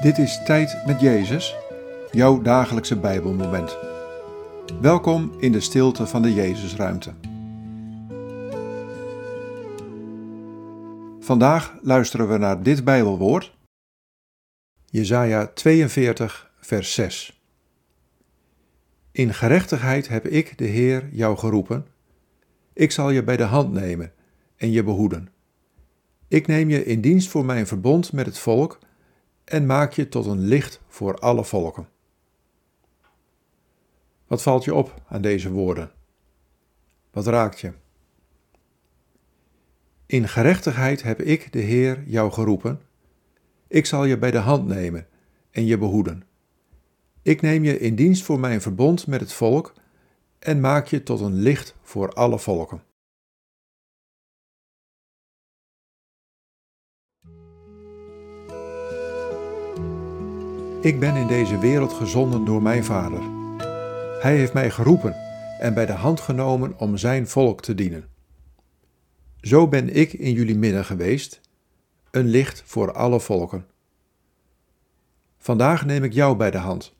Dit is Tijd met Jezus, jouw dagelijkse Bijbelmoment. Welkom in de stilte van de Jezusruimte. Vandaag luisteren we naar dit Bijbelwoord. Jesaja 42, vers 6. In gerechtigheid heb ik, de Heer, jou geroepen. Ik zal je bij de hand nemen en je behoeden. Ik neem je in dienst voor mijn verbond met het volk en maak je tot een licht voor alle volken. Wat valt je op aan deze woorden? Wat raakt je? In gerechtigheid heb ik, de Heer, jou geroepen. Ik zal je bij de hand nemen en je behoeden. Ik neem je in dienst voor mijn verbond met het volk en maak je tot een licht voor alle volken. Ik ben in deze wereld gezonden door mijn Vader. Hij heeft mij geroepen en bij de hand genomen om zijn volk te dienen. Zo ben ik in jullie midden geweest, een licht voor alle volken. Vandaag neem ik jou bij de hand.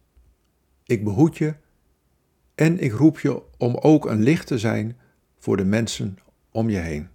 Ik behoed je en ik roep je om ook een licht te zijn voor de mensen om je heen.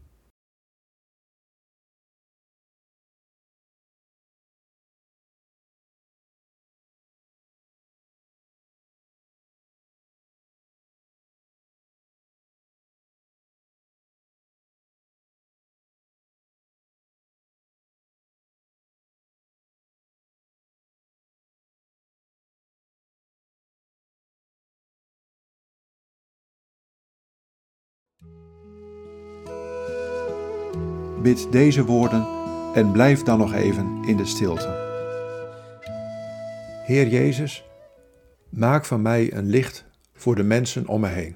Bid deze woorden en blijf dan nog even in de stilte. Heer Jezus, maak van mij een licht voor de mensen om me heen.